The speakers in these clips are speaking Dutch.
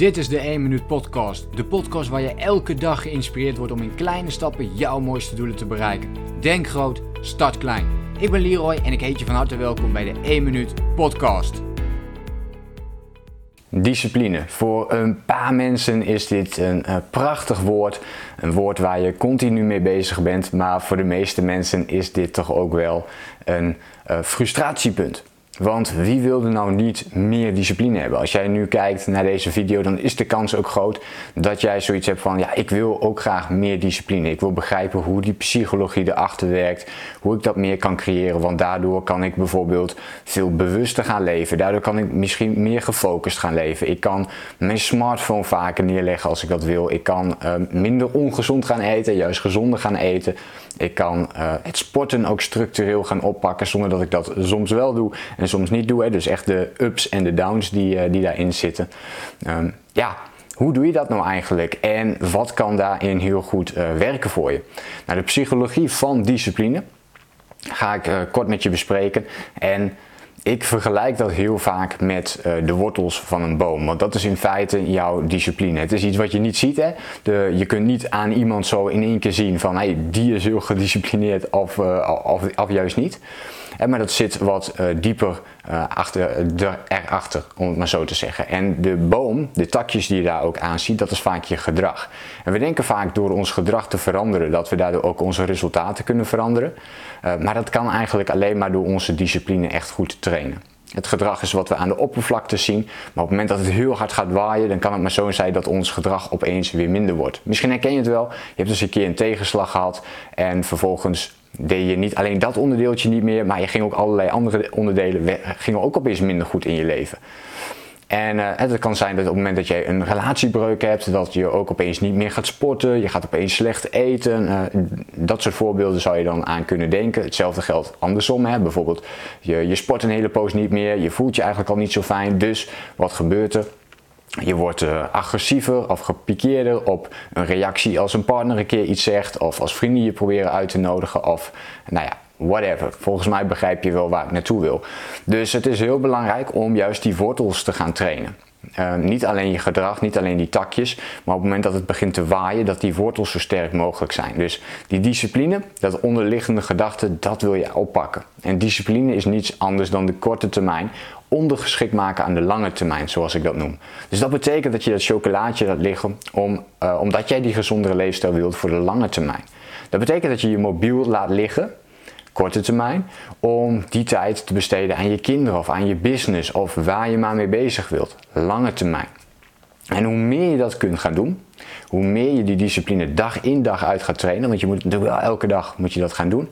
Dit is de 1 Minuut Podcast. De podcast waar je elke dag geïnspireerd wordt om in kleine stappen jouw mooiste doelen te bereiken. Denk groot, start klein. Ik ben Leroy en ik heet je van harte welkom bij de 1 Minuut Podcast. Discipline. Voor een paar mensen is dit een uh, prachtig woord. Een woord waar je continu mee bezig bent. Maar voor de meeste mensen is dit toch ook wel een uh, frustratiepunt. Want wie wilde nou niet meer discipline hebben? Als jij nu kijkt naar deze video, dan is de kans ook groot dat jij zoiets hebt van: ja, ik wil ook graag meer discipline. Ik wil begrijpen hoe die psychologie erachter werkt, hoe ik dat meer kan creëren. Want daardoor kan ik bijvoorbeeld veel bewuster gaan leven. Daardoor kan ik misschien meer gefocust gaan leven. Ik kan mijn smartphone vaker neerleggen als ik dat wil. Ik kan uh, minder ongezond gaan eten, juist gezonder gaan eten. Ik kan uh, het sporten ook structureel gaan oppakken zonder dat ik dat soms wel doe en soms niet doe. Hè. Dus echt de ups en de downs die, uh, die daarin zitten. Um, ja, hoe doe je dat nou eigenlijk en wat kan daarin heel goed uh, werken voor je? Nou, de psychologie van discipline ga ik kort met je bespreken. En ik vergelijk dat heel vaak met uh, de wortels van een boom. Want dat is in feite jouw discipline. Het is iets wat je niet ziet. Hè? De, je kunt niet aan iemand zo in één keer zien van hey, die is heel gedisciplineerd of, uh, of, of, juist niet. Eh, maar dat zit wat uh, dieper uh, achter, erachter, om het maar zo te zeggen. En de boom, de takjes die je daar ook aan ziet, dat is vaak je gedrag. En we denken vaak door ons gedrag te veranderen dat we daardoor ook onze resultaten kunnen veranderen. maar dat kan eigenlijk alleen maar door onze discipline echt goed te trainen. Het gedrag is wat we aan de oppervlakte zien, maar op het moment dat het heel hard gaat waaien, dan kan het maar zo zijn dat ons gedrag opeens weer minder wordt. Misschien herken je het wel, je hebt dus een keer een tegenslag gehad en vervolgens deed je niet alleen dat onderdeeltje niet meer, maar je ging ook allerlei andere onderdelen gingen ook opeens minder goed in je leven. En uh, het kan zijn dat op het moment dat je een relatiebreuk hebt, dat je ook opeens niet meer gaat sporten, je gaat opeens slecht eten. Uh, dat soort voorbeelden zou je dan aan kunnen denken. Hetzelfde geldt andersom. Hè. Bijvoorbeeld, je, je sport een hele poos niet meer, je voelt je eigenlijk al niet zo fijn. Dus wat gebeurt er? Je wordt uh, agressiever of gepikeerder op een reactie als een partner een keer iets zegt, of als vrienden je proberen uit te nodigen, of nou ja, whatever. Volgens mij begrijp je wel waar ik naartoe wil. Dus het is heel belangrijk om juist die wortels te gaan trainen. Uh, niet alleen je gedrag, niet alleen die takjes, maar op het moment dat het begint te waaien, dat die wortels zo sterk mogelijk zijn. Dus die discipline, dat onderliggende gedachte, dat wil je oppakken. En discipline is niets anders dan de korte termijn ondergeschikt maken aan de lange termijn, zoals ik dat noem. Dus dat betekent dat je dat chocolaatje laat liggen om, uh, omdat jij die gezondere leefstijl wilt voor de lange termijn. Dat betekent dat je je mobiel laat liggen korte termijn, om die tijd te besteden aan je kinderen of aan je business of waar je maar mee bezig wilt, lange termijn. En hoe meer je dat kunt gaan doen, hoe meer je die discipline dag in dag uit gaat trainen, want je moet natuurlijk wel elke dag moet je dat gaan doen.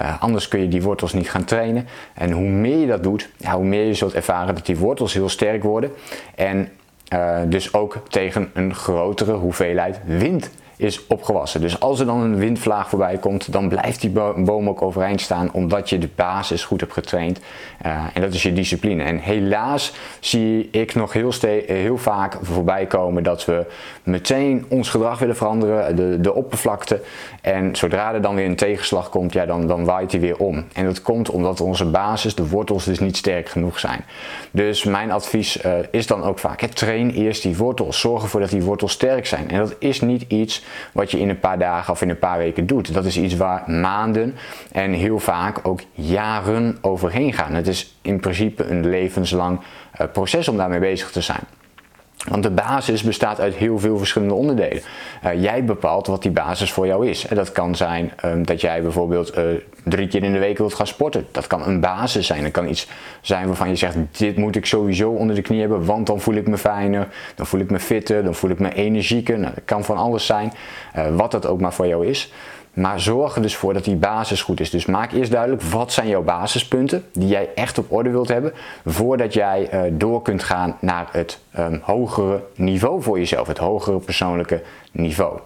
Uh, anders kun je die wortels niet gaan trainen. En hoe meer je dat doet, hoe meer je zult ervaren dat die wortels heel sterk worden. En uh, dus ook tegen een grotere hoeveelheid wind is opgewassen. Dus als er dan een windvlaag voorbij komt, dan blijft die boom ook overeind staan omdat je de basis goed hebt getraind. Uh, en dat is je discipline. En helaas zie ik nog heel, heel vaak voorbij komen dat we meteen ons gedrag willen veranderen, de, de oppervlakte. En zodra er dan weer een tegenslag komt, ja, dan, dan waait die weer om. En dat komt omdat onze basis, de wortels, dus niet sterk genoeg zijn. Dus mijn advies uh, is dan ook vaak: train eerst die wortels. Zorg ervoor dat die wortels sterk zijn. En dat is niet iets wat je in een paar dagen of in een paar weken doet. Dat is iets waar maanden en heel vaak ook jaren overheen gaan. Het is in principe een levenslang uh, proces om daarmee bezig te zijn. Want de basis bestaat uit heel veel verschillende onderdelen. Uh, jij bepaalt wat die basis voor jou is. En dat kan zijn um, dat jij bijvoorbeeld uh, drie keer in de week wilt gaan sporten. Dat kan een basis zijn. Dat kan iets zijn waarvan je zegt: dit moet ik sowieso onder de knie hebben, want dan voel ik me fijner, dan voel ik me fitter, dan voel ik me energieker. Nou, dat kan van alles zijn, uh, wat dat ook maar voor jou is. Maar zorg er dus voor dat die basis goed is. Dus maak eerst duidelijk wat zijn jouw basispunten die jij echt op orde wilt hebben. Voordat jij uh, door kunt gaan naar het um, hogere niveau voor jezelf. Het hogere persoonlijke niveau.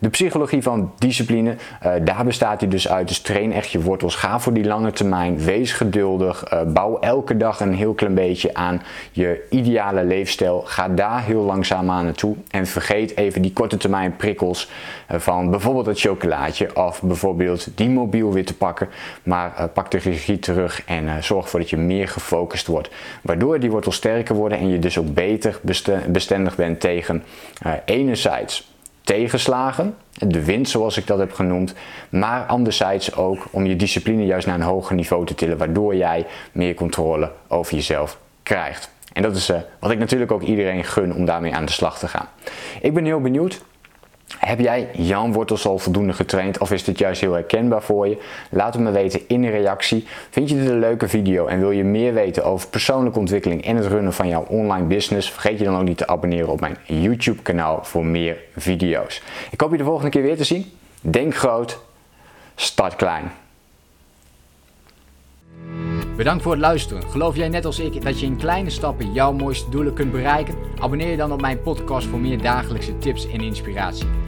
De psychologie van discipline, uh, daar bestaat hij dus uit. Dus train echt je wortels. Ga voor die lange termijn. Wees geduldig. Uh, bouw elke dag een heel klein beetje aan je ideale leefstijl. Ga daar heel langzaam aan naartoe. En vergeet even die korte termijn prikkels uh, van bijvoorbeeld het chocolaatje of bijvoorbeeld die mobiel weer te pakken. Maar pak de regie terug en zorg ervoor dat je meer gefocust wordt. Waardoor die wortels sterker worden en je dus ook beter bestendig bent tegen enerzijds tegenslagen, de wind zoals ik dat heb genoemd, maar anderzijds ook om je discipline juist naar een hoger niveau te tillen, waardoor jij meer controle over jezelf krijgt. En dat is uh, wat ik natuurlijk ook iedereen gun om daarmee aan de slag te gaan. Ik ben heel benieuwd heb jij Jan Wortels al voldoende getraind of is dit juist heel herkenbaar voor je? Laat het me weten in de reactie. Vind je dit een leuke video en wil je meer weten over persoonlijke ontwikkeling en het runnen van jouw online business? Vergeet je dan ook niet te abonneren op mijn YouTube kanaal voor meer video's. Ik hoop je de volgende keer weer te zien. Denk groot, start klein. Bedankt voor het luisteren. Geloof jij net als ik dat je in kleine stappen jouw mooiste doelen kunt bereiken? Abonneer je dan op mijn podcast voor meer dagelijkse tips en inspiratie.